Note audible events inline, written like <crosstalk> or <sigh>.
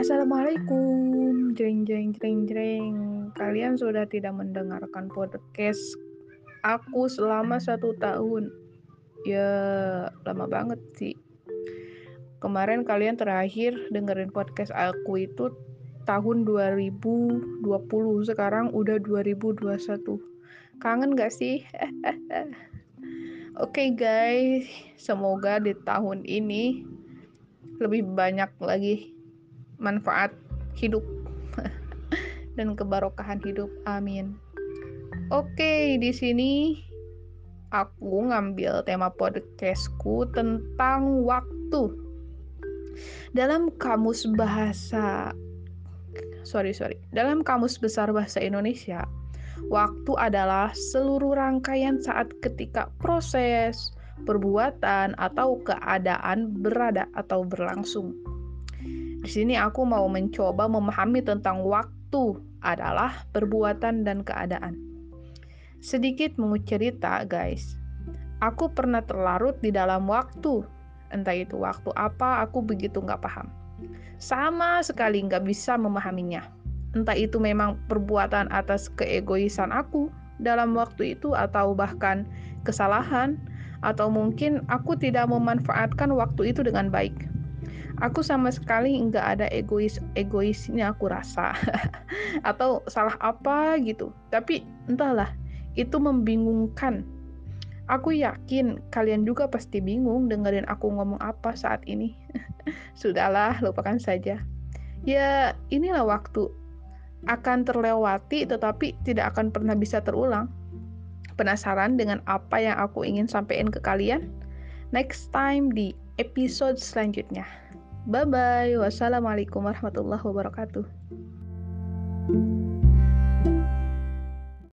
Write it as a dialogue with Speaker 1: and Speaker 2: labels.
Speaker 1: Assalamualaikum, jreng jreng jreng jreng. Kalian sudah tidak mendengarkan podcast aku selama satu tahun. Ya, lama banget sih. Kemarin kalian terakhir dengerin podcast aku itu tahun 2020, sekarang udah 2021. Kangen gak sih? <laughs> Oke okay guys, semoga di tahun ini lebih banyak lagi manfaat hidup <laughs> dan kebarokahan hidup. Amin. Oke, di sini aku ngambil tema podcastku tentang waktu. Dalam kamus bahasa sorry sorry, dalam kamus besar bahasa Indonesia, waktu adalah seluruh rangkaian saat ketika proses, perbuatan atau keadaan berada atau berlangsung. Di sini aku mau mencoba memahami tentang waktu adalah perbuatan dan keadaan. Sedikit mau cerita, guys. Aku pernah terlarut di dalam waktu. Entah itu waktu apa, aku begitu nggak paham. Sama sekali nggak bisa memahaminya. Entah itu memang perbuatan atas keegoisan aku dalam waktu itu atau bahkan kesalahan atau mungkin aku tidak memanfaatkan waktu itu dengan baik aku sama sekali nggak ada egois egoisnya aku rasa. <laughs> Atau salah apa gitu. Tapi entahlah itu membingungkan. Aku yakin kalian juga pasti bingung dengerin aku ngomong apa saat ini. <laughs> Sudahlah lupakan saja. Ya inilah waktu. Akan terlewati tetapi tidak akan pernah bisa terulang. Penasaran dengan apa yang aku ingin sampaikan ke kalian? Next time di episode selanjutnya Bye bye. Wassalamualaikum warahmatullahi wabarakatuh.